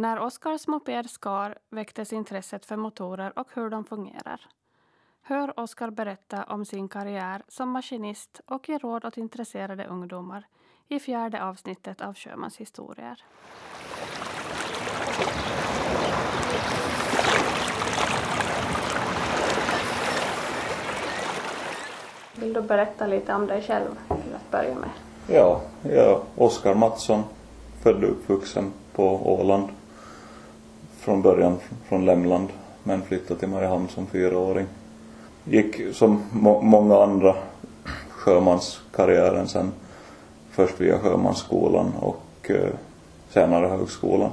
När Oskars moped skar väcktes intresset för motorer och hur de fungerar. Hör Oskar berätta om sin karriär som maskinist och ge råd åt intresserade ungdomar i fjärde avsnittet av Sjömans historier. Vill du berätta lite om dig själv till att börja med? Ja, jag är Oskar Mattsson, född och uppvuxen på Åland. Från början från Lämland, men flyttade till Mariehamn som fyraåring. Gick som må många andra sjömanskarriären sen. Först via sjömansskolan och eh, senare högskolan.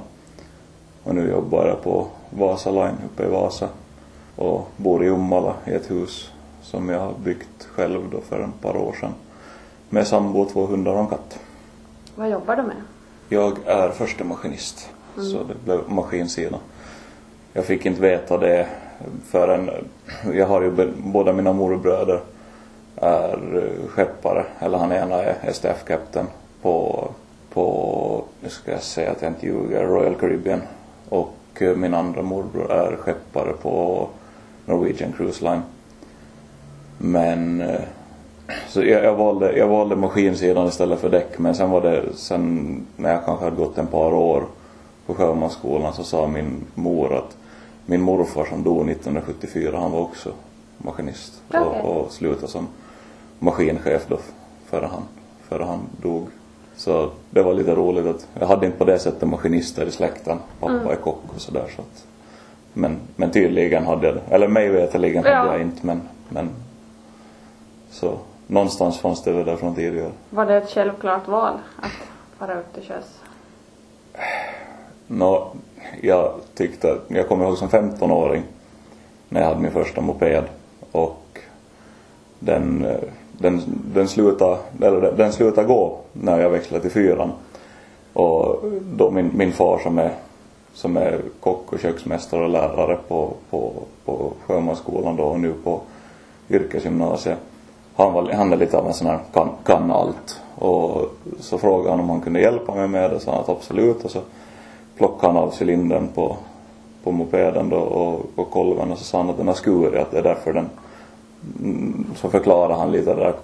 Och nu jobbar jag på Vasa Line uppe i Vasa och bor i Ummala i ett hus som jag har byggt själv då för ett par år sedan. Med sambo, två hundar och en katt. Vad jobbar du med? Jag är första maskinist. Mm. Så det blev maskinsidan. Jag fick inte veta det förrän, jag har ju båda mina morbröder är eh, skeppare, eller han ena är STF-kapten på, på, nu ska jag säga att jag inte ljuger, Royal Caribbean. Och eh, min andra morbror är skeppare på Norwegian Cruise Line. Men eh, så jag, jag, valde, jag valde maskinsidan istället för däck men sen var det, sen när jag kanske hade gått ett par år på sjömansskolan så sa min mor att min morfar som dog 1974 han var också maskinist okay. och, och slutade som maskinchef då före han, före han dog. Så det var lite roligt att jag hade inte på det sättet maskinister i släkten. Pappa mm. är kock och sådär så att men, men tydligen hade jag det. Eller mig veterligen hade ja. jag inte men, men så någonstans fanns det väl där från tidigare. Var det ett självklart val att fara upp till sjöss? Nå, jag tyckte, jag kommer ihåg som 15-åring när jag hade min första moped och den, den, den slutade, eller den slutade gå när jag växlade till fyran. Och då min, min far som är, som är kock och köksmästare och lärare på, på, på sjömansskolan då och nu på yrkesgymnasiet han, var, han är lite av en sån här kan, kan allt. Och så frågade han om han kunde hjälpa mig med det, så han att absolut. Och så plockade han av cylindern på, på mopeden då och, och kolven och så sa han att den har skurit, att det är därför den mm, så förklarade han lite där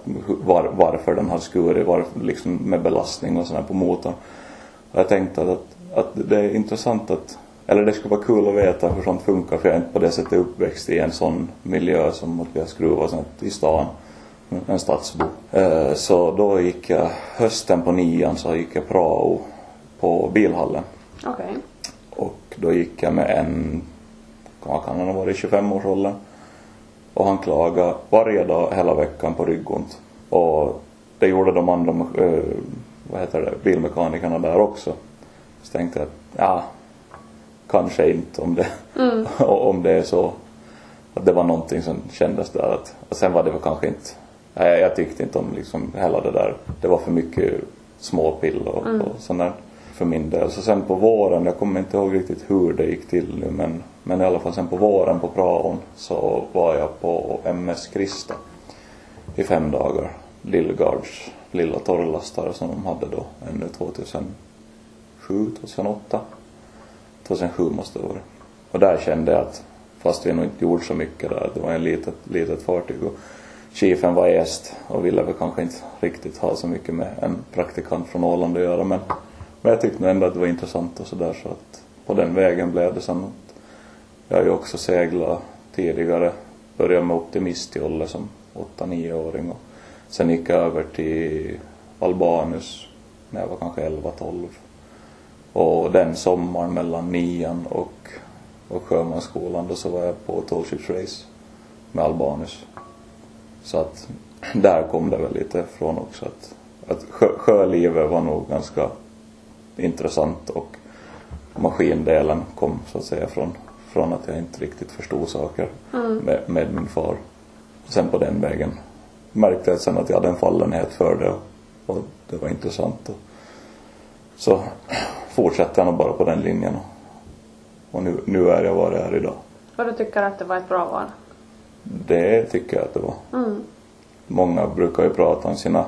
var, varför den har skurit, var, liksom med belastning och sådär på motorn. Och jag tänkte att, att det är intressant att, eller det skulle vara kul att veta hur sånt funkar för jag är inte på det sättet uppväxt i en sån miljö som att vi har skruvat sånt i stan en stadsbo. Eh, så då gick jag, hösten på nian så gick jag prao på bilhallen. Okej. Okay. Och då gick jag med en, vad kan han ha varit, 25-årsåldern. Och han klagade varje dag hela veckan på ryggont. Och det gjorde de andra, äh, vad heter det, bilmekanikerna där också. Så tänkte jag att, ja, kanske inte om det, mm. om det är så. Att det var någonting som kändes där att, och sen var det väl kanske inte Nej, jag tyckte inte om liksom hela det där. Det var för mycket småpill och, mm. och sånt där för min del. Så sen på våren, jag kommer inte ihåg riktigt hur det gick till nu men, men i alla fall sen på våren på praon så var jag på MS Krista i fem dagar. Lillgards lilla torrlastare som de hade då ännu 2007, 2008. 2007 måste det vara. Och där kände jag att fast vi nog inte gjorde så mycket där, det var en litet, litet fartyg och chefen var gäst och ville väl kanske inte riktigt ha så mycket med en praktikant från Åland att göra men, men jag tyckte ändå att det var intressant och sådär så att på den vägen blev det sen jag har ju också seglat tidigare, började med optimist i optimistjolle som 8-9-åring och sen gick jag över till Albanus när jag var kanske 11-12 och den sommaren mellan nian och, och sjömansskolan då så var jag på tallshipsrace med Albanus. Så att där kom det väl lite från också att, att sjö, sjölivet var nog ganska intressant och maskindelen kom så att säga från, från att jag inte riktigt förstod saker mm. med, med, min far. Sen på den vägen märkte jag sen att jag hade en fallenhet för det och, och det var intressant. Och, så fortsatte jag nog bara på den linjen och, och nu, nu är jag vad jag är idag. Och du tycker att det var ett bra val? Det tycker jag att det var. Mm. Många brukar ju prata om sina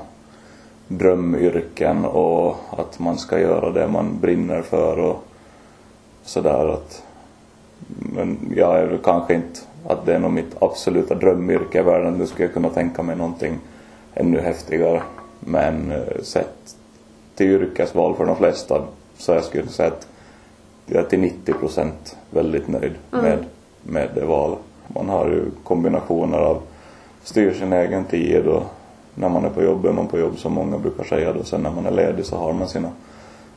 drömyrken och att man ska göra det man brinner för och sådär att men jag är väl kanske inte att det är nog mitt absoluta drömyrke i världen. Nu skulle jag kunna tänka mig någonting ännu häftigare. Men eh, sett till yrkesval för de flesta så jag skulle säga att jag är till 90 procent väldigt nöjd Mm. med, med det valet. Man har ju kombinationer av styr sin egen tid och när man är på jobb är man på jobb som många brukar säga då. Sen när man är ledig så har man sina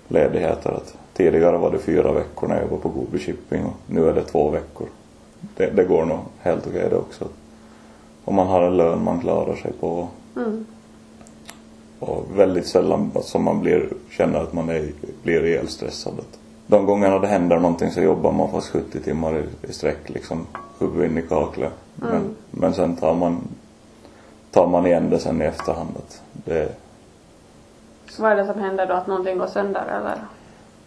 ledigheter. Att tidigare var det fyra veckor när jag var på Gobi Shipping och nu är det två veckor. Det, det går nog helt okej det också. Och man har en lön man klarar sig på Mm. och väldigt sällan som man blir, känner att man är, blir ihjälstressad. De gångerna det händer någonting så jobbar man fast 70 timmar i, i sträck liksom, huvudet in i kaklet. Men, men sen tar man, tar man igen det sen i efterhand. Det, Vad är det som händer då? Att någonting går sönder eller?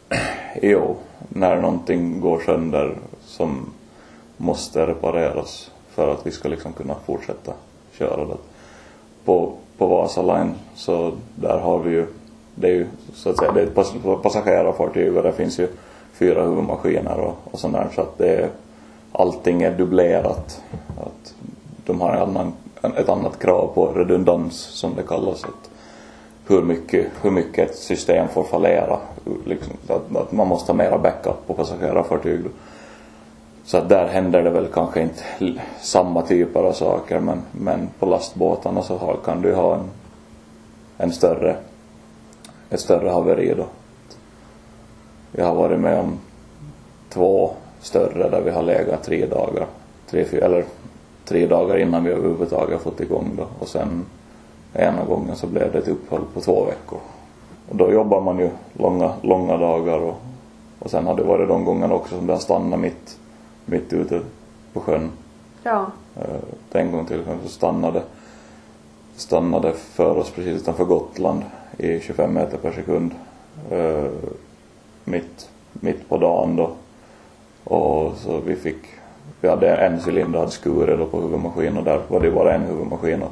jo, när någonting går sönder som måste repareras för att vi ska liksom kunna fortsätta köra det. På, på Vasa Line så där har vi ju, det är ju så att säga, det är ett pass- passagerarfartyg och det finns ju fyra huvudmaskiner och, och sånt där så att det är, allting är dubblerat. Att de har en annan, ett annat krav på redundans som det kallas. Att hur mycket, hur mycket ett system får fallera. Liksom, att, att man måste ha mera backup på passagerarfartyg. Då. Så att där händer det väl kanske inte samma typer av saker men, men på lastbåtarna så har, kan du ha en, en större, ett större haveri då. Jag har varit med om två större där vi har legat tre dagar. Tre, fyra, eller tre dagar innan vi överhuvudtaget fått igång då. Och sen ena gången så blev det ett uppehåll på två veckor. Och då jobbar man ju långa, långa dagar och, och sen har det varit de gångerna också som det har stannat mitt, mitt ute på sjön. Ja. Eh, En gång till så stannade, stannade för oss precis utanför Gotland i 25 meter per sekund. Eh, Mitt, mitt på dagen då. Och så vi fick, vi hade en cylinder hade skurit då på huvudmaskinen och där var det bara en huvudmaskin och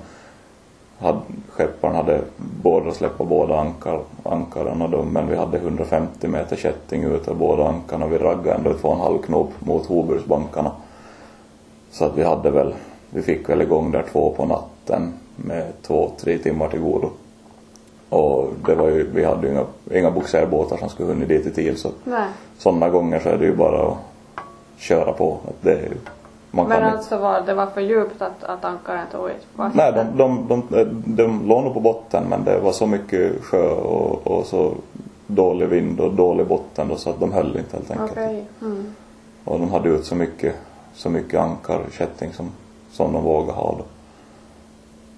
hade, skepparen hade båda släppa båda ankar, ankaren och då, men vi hade 150 meter kätting ut av båda ankarna och vi raggade ändå två och en halv knop mot Hoburgsbankarna. Så att vi hade väl, vi fick väl igång där två på natten med två, tre timmar till godo. Och det var ju, vi hade ju inga, inga bogserbåtar som skulle hunnit dit i tid så Nej. sådana gånger så är det ju bara att köra på. Att det, man Men kan alltså var det var för djupt att, att ankaren tog? Var Nej, de, de, de, de låg nog på botten men det var så mycket sjö och, och så dålig vind och dålig botten då så att de höll inte helt enkelt. Okej. Mm. Och de hade ut så mycket, så mycket ankar, kätting som, som de vågade ha då.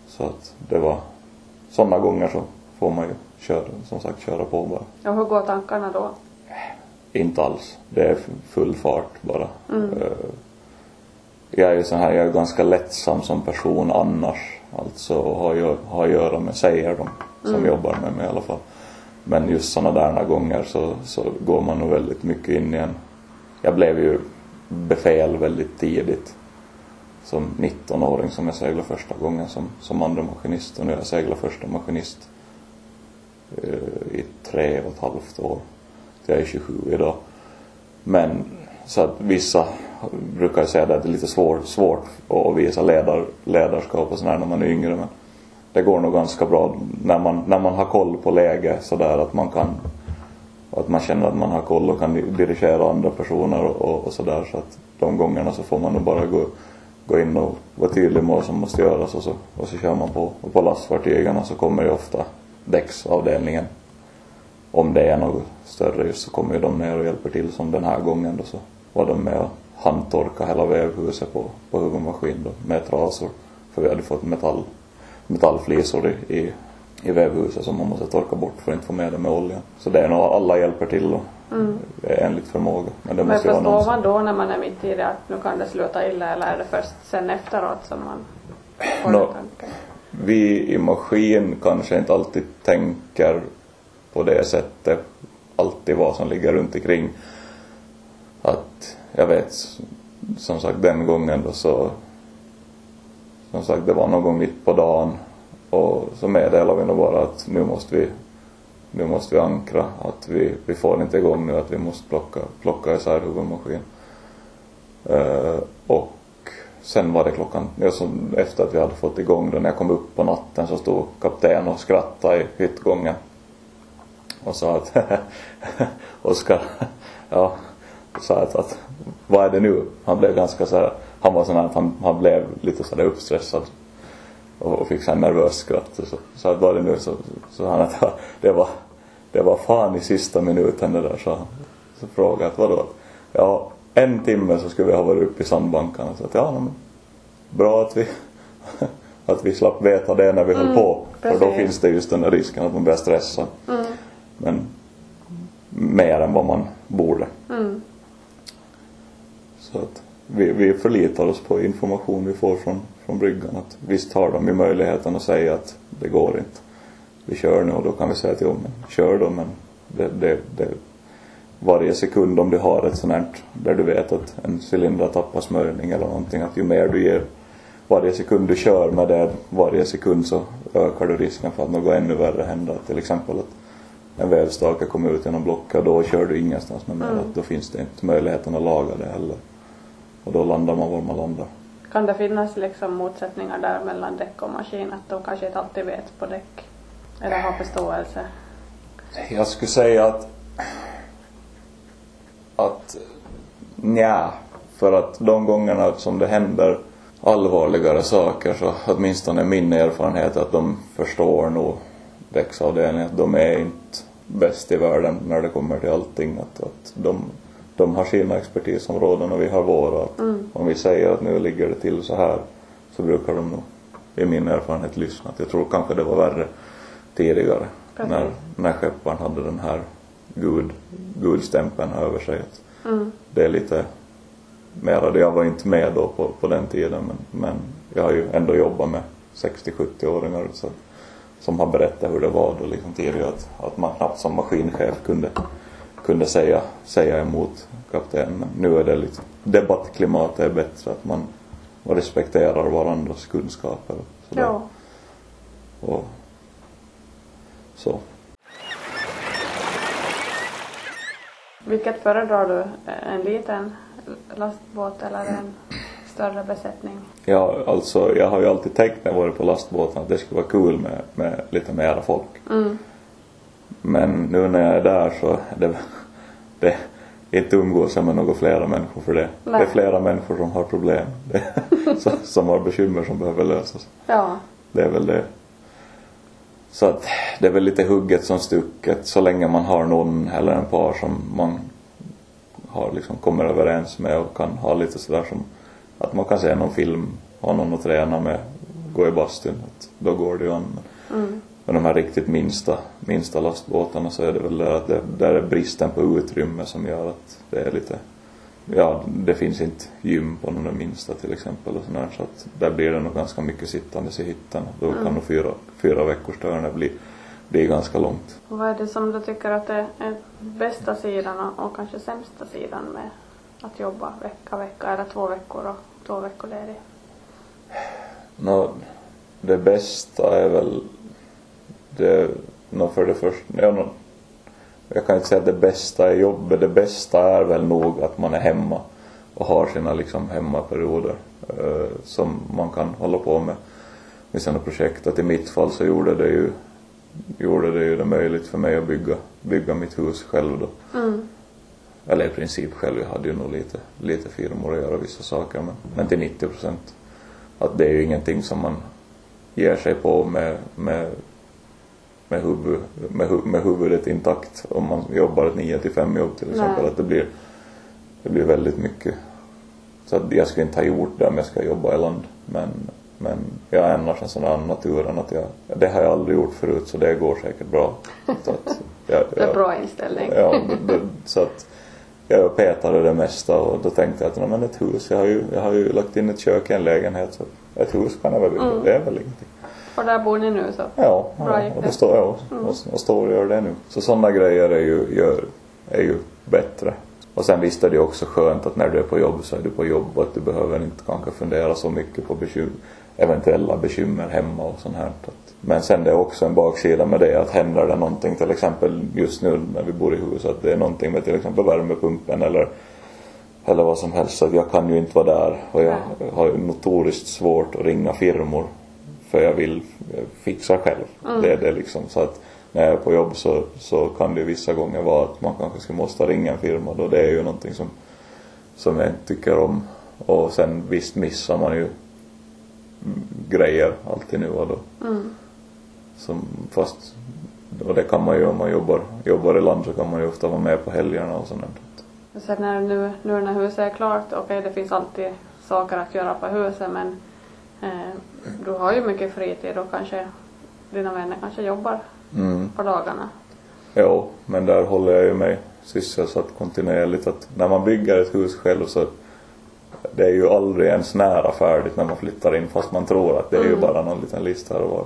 Så att det var, sådana gånger så får man ju köra, som sagt köra på bara. Och hur går tankarna då? Inte alls. Det är full fart bara. Eh, Jag är ju sån här, jag är ganska lättsam som person annars. Alltså har, ju, har att göra med, säger de som jobbar med mig i alla fall. Men just såna där gånger så, så går man nog väldigt mycket in i en... Jag blev ju befäl väldigt tidigt. Som 19-åring som jag seglade första gången som, som andra maskinist. Och nu har jag seglat första maskinist eh, i tre och ett halvt år. Jag är 27 idag. Men så att vissa brukar ju säga att det är lite svår, svårt att visa ledar, ledarskap och sådär när man är yngre. Men det går nog ganska bra när man, när man har koll på läget sådär att man kan att man känner att man har koll och kan dirigera andra personer och, och, och sådär. Så att de gångerna så får man nog bara gå, gå in och vara tydlig med vad som måste göras och så, och så kör man på. Och på lastfartygen så kommer ju ofta däcksavdelningen om det är något större just så kommer ju de ner och hjälper till som den här gången då så var de med och handtorka hela vävhuset på, på huvudmaskin då med trasor. För vi hade fått metall, metallflisor i, i, i vävhuset som man måste torka bort för att inte få med det med oljan. Så det är nog alla hjälper till och enligt förmåga. Men det Men måste någon förstår som... man då när man är mitt i det att nu kan det sluta illa eller är det först sen efteråt som man får den tanken? Vi i maskin kanske inte alltid tänker på det sättet alltid vad som ligger runt omkring. Att jag vet som sagt den gången då så som sagt det var någon gång mitt på dagen och så meddelade vi nog bara att nu måste vi nu måste vi ankra, att vi, vi får inte igång nu, att vi måste plocka, plocka isär huvudmaskin. Uh, eh, och sen var det klockan, alltså efter att vi hade fått igång den, när jag kom upp på natten så stod kapten och skrattade i hyttgången. Och sa att Oskar, ja, sa att, att vad är det nu? Han blev ganska så här, han var sån här att han, han blev lite sådär uppstressad och, och fick så här nervöst skratt. Så, så att vad är det nu? Så, så han att det var, det var fan i sista minuten det där, sa han. Så frågade jag att vadå? Ja, en timme så skulle vi ha varit uppe i sandbankarna. Så att ja, men, bra att vi att vi slapp veta det när vi mm, höll på. Precis. För då finns det just den där risken att man börjar stressa. Mm. Men mer än vad man borde. Mm. Så att vi, vi förlitar oss på information vi får från, från bryggan. Att visst har de ju möjligheten att säga att det går inte. Vi kör nu och då kan vi säga till dem, kör då men det, det, det, varje sekund om du har ett sånt här där du vet att en cylinder tappar smörjning eller någonting att ju mer du ger varje sekund du kör med det varje sekund så ökar du risken för att något ännu värre händer. Till exempel att en vävstake kommer ut genom blocket då kör du ingenstans med mer. Mm. Då finns det inte möjligheten att laga det heller. Och då landar man var man landar. Kan det finnas liksom motsättningar där mellan däck och maskin? Att de kanske inte alltid vet på däck? Eller har förståelse? Jag skulle säga att att nja, för att de gångerna som det händer allvarligare saker så åtminstone min erfarenhet att de förstår nog däcksavdelningen att de är inte bäst i världen när det kommer till allting. Att, att de, de har sina expertisområden och vi har våra. Mm. Om vi säger att nu ligger det till så här så brukar de nog i min erfarenhet lyssna. Jag tror kanske det var värre tidigare Precis. när, när skepparen hade den här gud, gudstämpeln över sig. Mm. Det är lite mera. Jag var inte med då på, på den tiden men, men jag har ju ändå jobbat med 60-70-åringar så, som har berättat hur det var då liksom tidigare att, att man knappt som maskinchef kunde, kunde säga, säga emot kaptenen. Nu är det liksom, debattklimatet är bättre att man, man respekterar varandras kunskaper. Så ja. Och, så. Vilket föredrar du? En liten lastbåt eller en större besättning? Ja, alltså jag har ju alltid tänkt när jag varit på lastbåten att det skulle vara kul med, med lite mera folk. Mm. Men nu när jag är där så är det, det inte umgås jag med några flera människor för det. Nej. Det är flera människor som har problem. Det, som har bekymmer som behöver lösas. Ja. Det är väl det. Så att det är väl lite hugget som stucket så länge man har någon eller en par som man har liksom kommer överens med och kan ha lite sådär som att man kan se någon film, ha någon att träna med, gå i bastun. Att då går det ju an. Mm. Men de här riktigt minsta, minsta lastbåtarna så är det väl där att det, där är bristen på utrymme som gör att det är lite ja, det finns inte gym på de minsta till exempel och sådär, så att där blir det nog ganska mycket sittandes i hytten. Då mm. kan nog fyra, fyra veckors törne bli, bli ganska långt. Och vad är det som du tycker att det är bästa sidan och kanske sämsta sidan med att jobba vecka, vecka eller två veckor och två veckor ledig? No, det bästa är väl det, no, för det första, ja, no, jag kan inte säga att det bästa är jobbet. Det bästa är väl nog att man är hemma och har sina liksom hemmaperioder eh, som man kan hålla på med med sina projekt. Att i mitt fall så gjorde det ju gjorde det ju det möjligt för mig att bygga, bygga mitt hus själv då. Mm. Eller i princip själv. Jag hade ju nog lite, lite firmor att göra vissa saker men, men till 90 procent. Att det är ju ingenting som man ger sig på med, med med, huvud, med, med huvudet intakt om man jobbar ett 9 till 5 jobb till exempel. Att det blir, det blir väldigt mycket. Så att jag skulle inte ha gjort det om jag ska jobba i land. Men, men jag är annars en sån där naturen att jag, det har jag aldrig gjort förut så det går säkert bra. Så att jag, det är bra inställning. Ja, det, så att jag petade det mesta och då tänkte jag att men ett hus, jag har ju, jag har ju lagt in ett kök i en lägenhet så ett hus kan jag väl bygga, mm. det är väl ingenting. Och där bor ni nu så? Ja, Bra ja och, det står, ja, mm. och, och står och gör det nu. Så sådana grejer är ju, gör, är ju bättre. Och sen visst är det också skönt att när du är på jobb så är du på jobb och att du behöver inte kanske fundera så mycket på bekymmer eventuella bekymmer hemma och sånt här. Men sen det är också en baksida med det att händer det någonting till exempel just nu när vi bor i hus att det är någonting med till exempel värmepumpen eller eller vad som helst så jag kan ju inte vara där och jag har ju notoriskt svårt att ringa firmor för jag vill fixa själv. Mm. Det är det liksom så att när jag är på jobb så, så kan det vissa gånger vara att man kanske ska måste ringa en firma då det är ju någonting som, som jag inte tycker om. Och sen visst missar man ju grejer alltid nu och då. Mm. Som, fast, och det kan man ju om man jobbar, jobbar i land så kan man ju ofta vara med på helgerna och sånt. Sen när nu, nu när huset är klart, okej okay, det finns alltid saker att göra på huset men eh, du har ju mycket fritid och kanske dina vänner kanske jobbar mm. på dagarna. Jo, men där håller jag ju mig sysselsatt kontinuerligt att när man bygger ett hus själv så det är ju aldrig ens nära färdigt när man flyttar in fast man tror att det är mm. ju bara någon liten list här och var.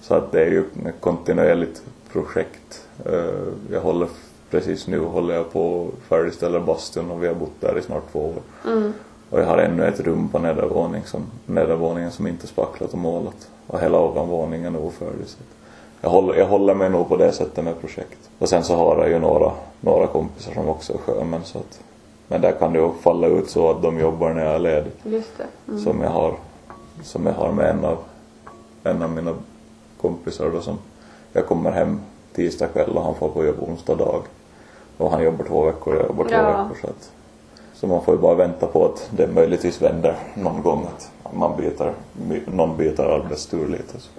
Så att det är ju ett kontinuerligt projekt. Eh, jag håller precis nu håller jag på att färdigställa bastun och vi har bott där i snart två år. Mm. Och jag har ännu ett rum på nedervåning som, nedervåningen som inte spacklat och målat. Och hela ovanvåningen är ofärdig. Så jag, håller, jag håller mig nog på det sättet med projekt. Och sen så har jag ju några, några kompisar som också är sjömän så att men där kan det falla ut så att de jobbar när jag är ledig. Just det. Mm. Som jag har, som jag har med en av, en av mina kompisar då som jag kommer hem tisdag kväll och han får på jobb onsdag dag. Och han jobbar två veckor och jag jobbar två ja. veckor så att så man får ju bara vänta på att det möjligtvis vänder någon gång att man byter, någon byter arbetstur lite. Så.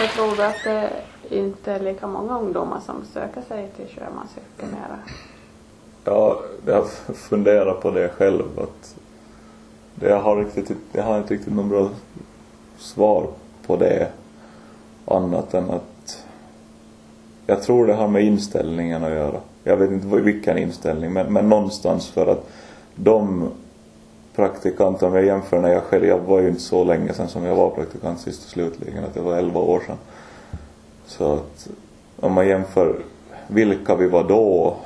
Jag tror att det inte är lika många ungdomar som söker sig till sjömansyrket mera? Ja, jag har funderat på det själv att det jag har riktigt, jag har inte riktigt någon bra svar på det annat än att jag tror det har med inställningen att göra. Jag vet inte vilken inställning men, men någonstans för att de praktikanter, om jag jämför när jag själv, jag var ju inte så länge sedan som jag var praktikant sist och slutligen, att det var 11 år sedan. Så att om man jämför vilka vi var då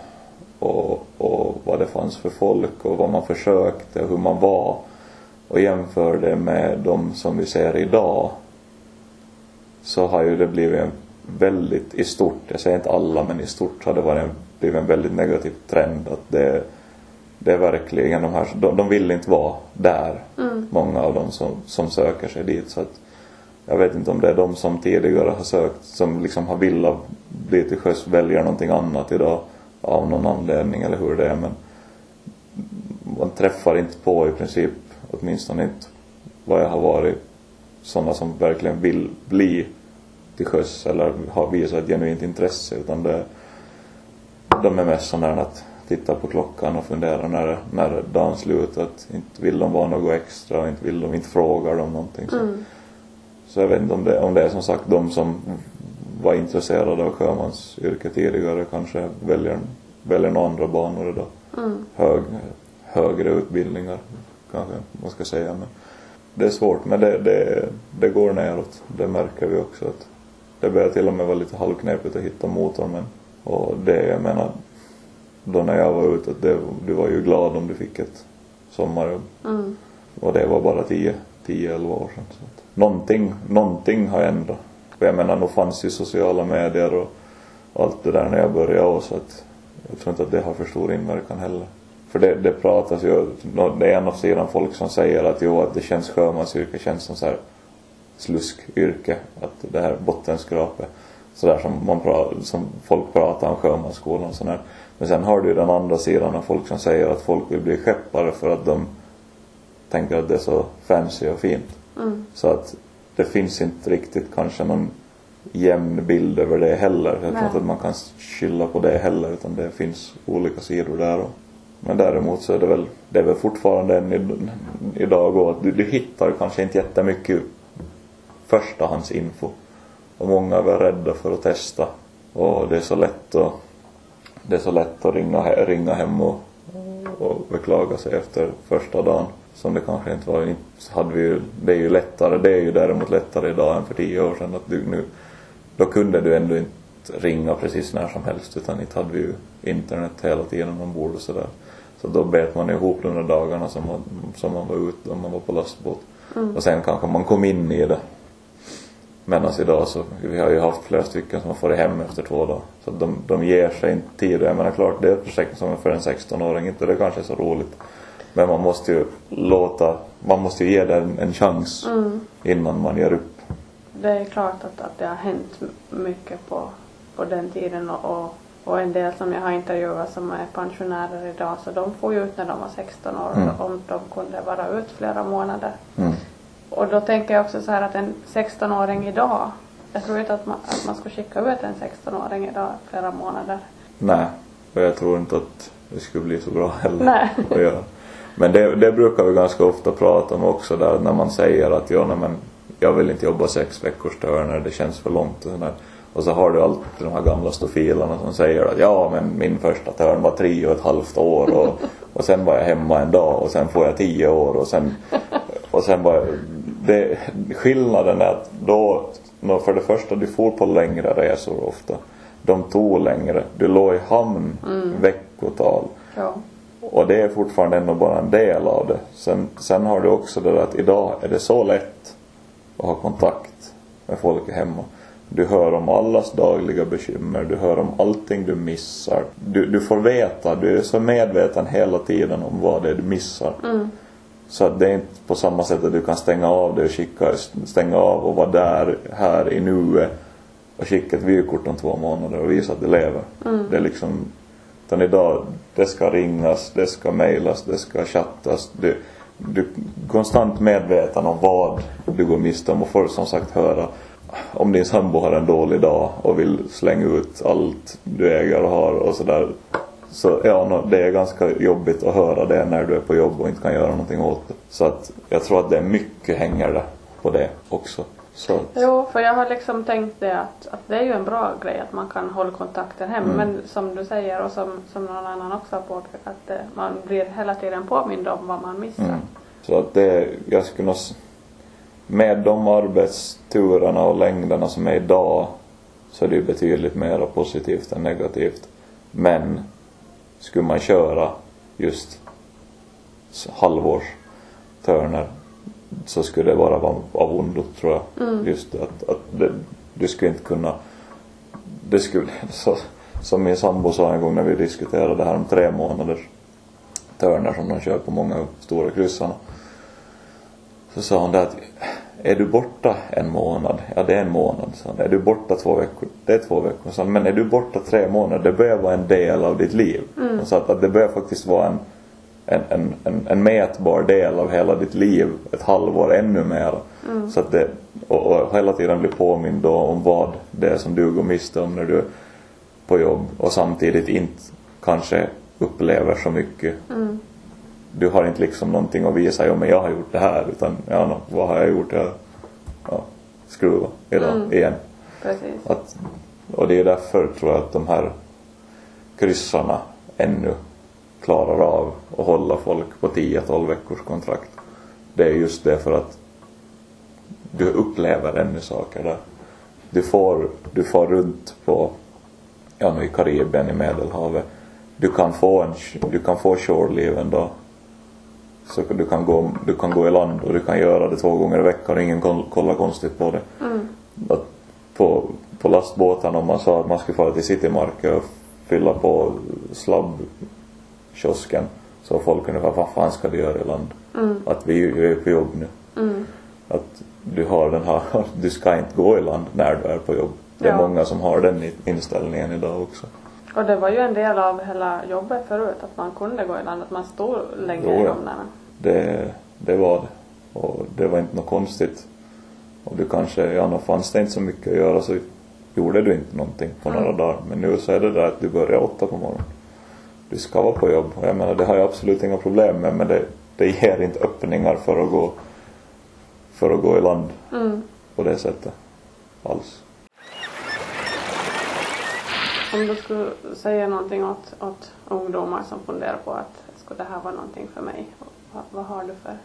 och, och vad det fanns för folk och vad man försökte och hur man var och jämför det med de som vi ser idag så har ju det blivit en väldigt, i stort, jag säger inte alla men i stort har det varit en, blivit en väldigt negativ trend att det, det är verkligen de här, de, de vill inte vara där, mm. många av dem som, som söker sig dit så att jag vet inte om det är de som tidigare har sökt, som liksom har velat bli till sjöss, väljer någonting annat idag av någon anledning eller hur det är men man träffar inte på i princip, åtminstone inte vad jag har varit, sådana som verkligen vill bli till sjöss eller har visat ett genuint intresse utan det, de är mest sådana att titta på klockan och fundera när, när dagen slutat. Inte vill de vara något extra och inte vill de, inte frågar de någonting. Så, mm. så jag vet inte om det, om det är som sagt de som var intresserade av sjömansyrket tidigare kanske väljer, väljer några andra banor idag. Mm. Hög, högre utbildningar kanske man ska säga. Men det är svårt men det, det, det går neråt. Det märker vi också att det börjar till och med vara lite halvknepigt att hitta motorn men och det jag menar då när jag var ute det, du var ju glad om du fick ett sommarjobb. Mm. Och det var bara 10, 10-11 år sedan. Så att någonting, någonting har ändrat. För jag menar, nog fanns ju sociala medier och allt det där när jag började och så att jag tror inte att det har för stor inverkan heller. För det, det pratas ju, det är en av sidan folk som säger att jo att det känns sjömansyrke känns som så här sluskyrke, att det här bottenskrapet sådär som, man pra, som folk pratar om sjömansskolan och sådär. Men sen har du ju den andra sidan av folk som säger att folk vill bli skeppare för att de tänker att det är så fancy och fint. Mm. Så att det finns inte riktigt kanske någon jämn bild över det heller. Jag tror inte att man kan skylla på det heller utan det finns olika sidor där. Och, men däremot så är det väl, det är väl fortfarande än idag och att du, du hittar kanske inte jättemycket förstahandsinfo. Och många är väl rädda för att testa. Och det är så lätt att, det är så lätt att ringa, ringa hem och, och beklaga sig efter första dagen som det kanske inte var. Hade vi ju, det är ju lättare, det är ju däremot lättare idag än för tio år sedan. Att du nu, då kunde du ändå inte ringa precis när som helst utan inte hade vi ju internet hela tiden ombord och sådär. Så då bet man ihop de där dagarna som man, som man var ute om man var på lastbåt. Och sen kanske man kom in i det. Medan idag så, vi har ju haft flera stycken som har farit hem efter två dagar. Så de, de ger sig inte tid. Jag menar klart, det är ett projekt som är för en 16-åring, inte det kanske är så roligt. Men man måste ju låta, man måste ju ge det en, en chans innan man ger upp. Det är klart att, att det har hänt mycket på, på den tiden och, och, och en del som jag har intervjuat som är pensionärer idag så de får ju ut när de var 16 år Mm. om de kunde vara ut flera månader. Mm. Och då tänker jag också så här att en 16-åring idag, jag tror inte att man, att man ska skicka ut en 16-åring idag flera månader. Nej, och jag tror inte att det skulle bli så bra heller Nej. att göra. Men det, det brukar vi ganska ofta prata om också där när man säger att ja, nej, men jag vill inte jobba sex veckors törner, det känns för långt och sådär. Och så har du alltid de här gamla stofilerna som säger att ja men min första törn var tre och ett halvt år och, och sen var jag hemma en dag och sen får jag tio år och sen och sen var det, skillnaden är att då, för det första du får på längre resor ofta. De tog längre. Du låg i hamn veckotal. Ja. Och det är fortfarande ändå bara en del av det. Sen, sen har du också det där att idag är det så lätt att ha kontakt med folk hemma. Du hör om allas dagliga bekymmer, du hör om allting du missar. Du, du får veta, du är så medveten hela tiden om vad det är du missar. Så att det är inte på samma sätt att du kan stänga av det och skicka, stänga av och vara där, här i nuet och skicka ett vykort om två månader och visa att du lever. Det är liksom, utan idag, det ska ringas, det ska mejlas, det ska chattas. Du, du är konstant medveten om vad du går miste om och får som sagt höra om din sambo har en dålig dag och vill slänga ut allt du äger och har och sådär. Så ja, det är ganska jobbigt att höra det när du är på jobb och inte kan göra någonting åt det. Så att jag tror att det är mycket hänger det på det också. Så Jo, för jag har liksom tänkt det att, att det är ju en bra grej att man kan hålla kontakten hem. Men som du säger och som, som någon annan också har påpekat att eh, man blir hela tiden påmind om vad man missar. Mm. Så att det, jag skulle nog, med de arbetsturerna och längderna som är idag så är det ju betydligt mer positivt än negativt. Men skulle man köra just halvårstörner så skulle det vara av ondo tror jag. Just att, att det, du skulle inte kunna det skulle, så, som min sambo sa en gång när vi diskuterade det här om tre månaders törner som de kör på många stora kryssarna. Så sa hon det att är du borta en månad? Ja det är en månad. Så Är du borta två veckor? Det är två veckor. Så Men är du borta tre månader? Det börjar vara en del av ditt liv. Hon sa att, att det börjar faktiskt vara en, en, en, en, en mätbar del av hela ditt liv. Ett halvår ännu mer. Så att det, och, och hela tiden bli påmind då om vad det är som du går miste om när du är på jobb. Och samtidigt inte kanske upplever så mycket du har inte liksom någonting att visa, ja men jag har gjort det här utan ja, vad har jag gjort? Jag ja, skruva idag igen. Precis. Att, och det är därför tror jag att de här kryssarna ännu klarar av att hålla folk på 10-12 veckors kontrakt. Det är just det för att du upplever ännu saker där. Du får, du får runt på, ja nu i Karibien, i Medelhavet. Du kan få en, du kan få shore leave en dag. Så du kan, gå, du kan gå i land och du kan göra det två gånger i veckan och ingen koll- kollar konstigt på det. Att på, på lastbåtarna om man sa att man skulle fara till Citymarket och fylla på slabbkiosken så folk ungefär vad fan ska du göra i land? Att vi är på jobb nu. Att du har den här, du ska inte gå i land när du är på jobb. Det är Ja. många som har den inställningen idag också. Och det var ju en del av hela jobbet förut att man kunde gå i land, att man stod länge Jo, i hamnarna. Det, det var det. Och det var inte något konstigt. Och du kanske, ja då fanns det inte så mycket att göra så gjorde du inte någonting på några dagar. Men nu så är det där att du börjar åtta på morgonen. Du ska vara på jobb. Och jag menar det har jag absolut inga problem med men det, det ger inte öppningar för att gå för att gå i land Mm. på det sättet. Alls. Om du skulle säga någonting åt, åt ungdomar som funderar på att skulle det här vara någonting för mig? Vad, vad har du för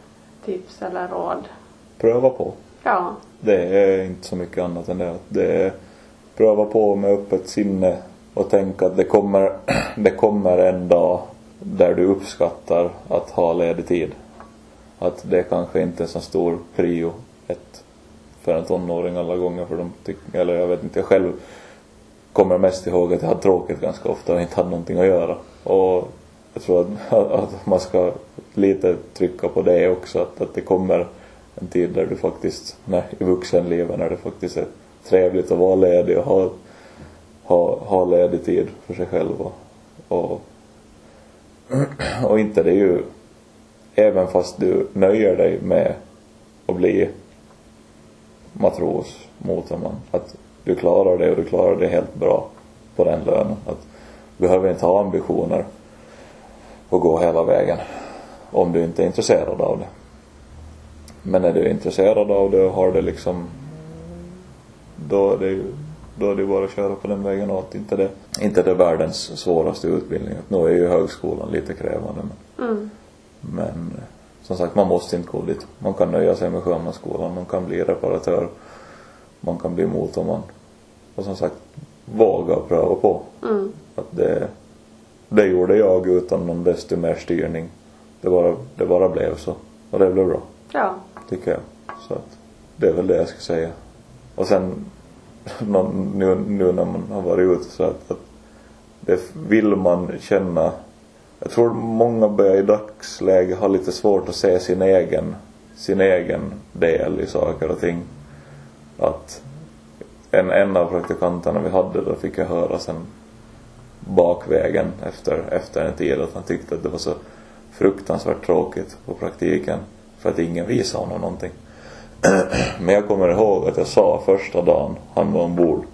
tips eller råd? Pröva på. Ja, Det är inte så mycket annat än det. det är pröva på med öppet sinne och tänka att det kommer, det kommer en dag där du uppskattar att ha ledig tid. Att det kanske inte är så stor prio ett för en tonåring alla gånger för de tycker, eller jag vet inte, jag själv kommer mest ihåg att jag hade tråkigt ganska ofta och inte hade någonting att göra. Och jag tror att, att man ska lite trycka på det också, att, att det kommer en tid där du faktiskt, när, i vuxenlivet, när det faktiskt är trevligt att vara ledig och ha, ha, ha ledig tid för sig själv och, och, och inte det är ju, även fast du nöjer dig med att bli matros, motorman, att du klarar det och du klarar det helt bra på den lönen. Att du behöver inte ha ambitioner att gå hela vägen om du inte är intresserad av det. Men är du intresserad av det och har det liksom då är det ju då är det bara att köra på den vägen åt. Inte det, inte det världens svåraste utbildning. Nu är ju högskolan lite krävande men, Mm. men som sagt man måste inte gå dit. Man kan nöja sig med sjömansskolan, man kan bli reparatör, man kan bli motorman. Och som sagt, våga pröva på. Mm. Att det, det gjorde jag utan någon desto mer styrning. Det bara, det bara blev så. Och det blev bra, Ja. tycker jag. Så att det är väl det jag ska säga. Och sen någon, nu, nu när man har varit ute så att, att det vill man känna. Jag tror många börjar i dagsläget ha lite svårt att se sin egen, sin egen del i saker och ting. Att en, en av praktikanterna vi hade då fick jag höra sen bakvägen efter, efter en tid att han tyckte att det var så fruktansvärt tråkigt på praktiken för att ingen visade honom någonting. Men jag kommer ihåg att jag sa första dagen han var ombord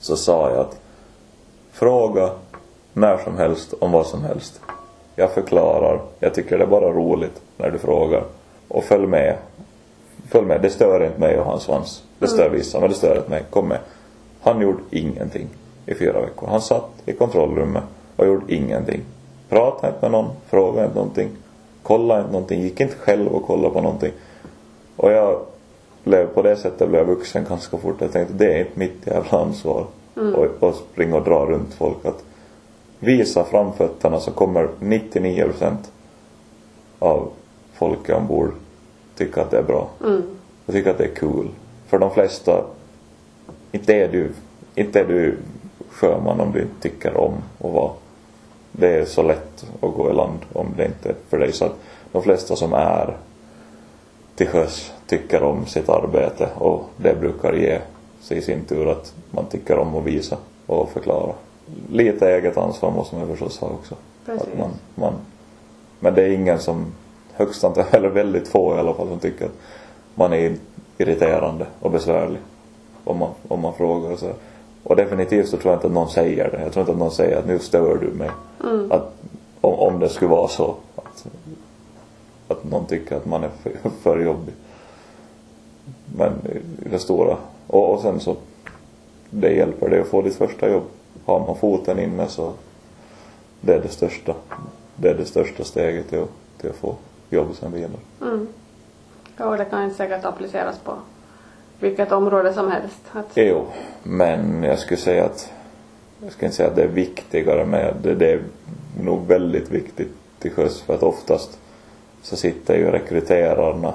så sa jag att fråga när som helst om vad som helst. Jag förklarar. Jag tycker det är bara roligt när du frågar. Och följ med. Följ med. Det stör inte mig och hans svans. Det stör vissa men det stör inte mig. Kom med. Han gjorde ingenting i fyra veckor. Han satt i kontrollrummet och gjorde ingenting. Pratade inte med någon, frågade inte någonting, kollade inte någonting, gick inte själv och kollade på någonting. Och jag blev på det sättet blev jag vuxen ganska fort. Jag tänkte det är inte mitt jävla ansvar. Och, och springa och dra runt folk. Att visa framfötterna så kommer 99% av folket ombord tycka att det är bra. Mm. Jag tycker att det är kul. För de flesta, inte är du, inte är du sjöman om du inte tycker om att vara. Det är så lätt att gå i land om det inte är för dig. Så att de flesta som är till sjöss tycker om sitt arbete och det brukar ge sig i sin tur att man tycker om att visa och förklara. Lite eget ansvar måste man förstås ha också. Precis. Att man, man, men det är ingen som, högst antal, eller väldigt få i alla fall, som tycker att man är irriterande och besvärlig. Om man, om man frågar och så. Och definitivt så tror jag inte att någon säger det. Jag tror inte att någon säger att nu stör du mig. Att, om, om det skulle vara så. Att, att någon tycker att man är för, för jobbig. Men i det stora. Och, och sen så, det hjälper dig att få ditt första jobb. Har man foten inne så det är det största. Det är det största steget till att, till att få jobb sen vidare. Mm. Ja, och det kan säkert appliceras på vilket område som helst. Att, Jo, men jag skulle säga att jag ska inte säga att det är viktigare med det. Det är nog väldigt viktigt till sjöss för att oftast så sitter ju rekryterarna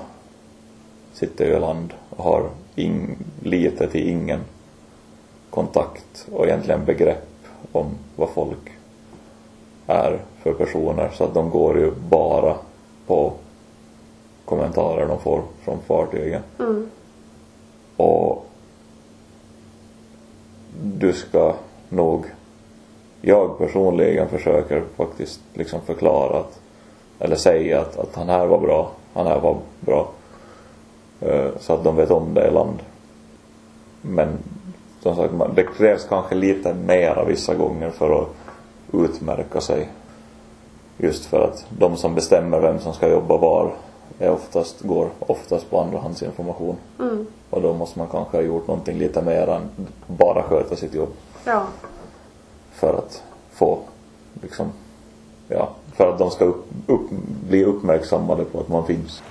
sitter ju i land och har in, lite till ingen kontakt och egentligen begrepp om vad folk är för personer så att de går ju bara på kommentarer de får från fartygen. mm. Och du ska nog, jag personligen försöker faktiskt liksom förklara att, eller säga att, att han här var bra, han här var bra. Eh, Så att de vet om det i land. Men som sagt, man- det krävs kanske lite mera vissa gånger för att utmärka sig. Just för att de som bestämmer vem som ska jobba var är oftast, går oftast på andrahandsinformation. Mm. Och då måste man kanske ha gjort någonting lite mer än bara sköta sitt jobb. Ja. För att få, liksom, ja, för att de ska upp, upp, bli uppmärksammade på att man finns.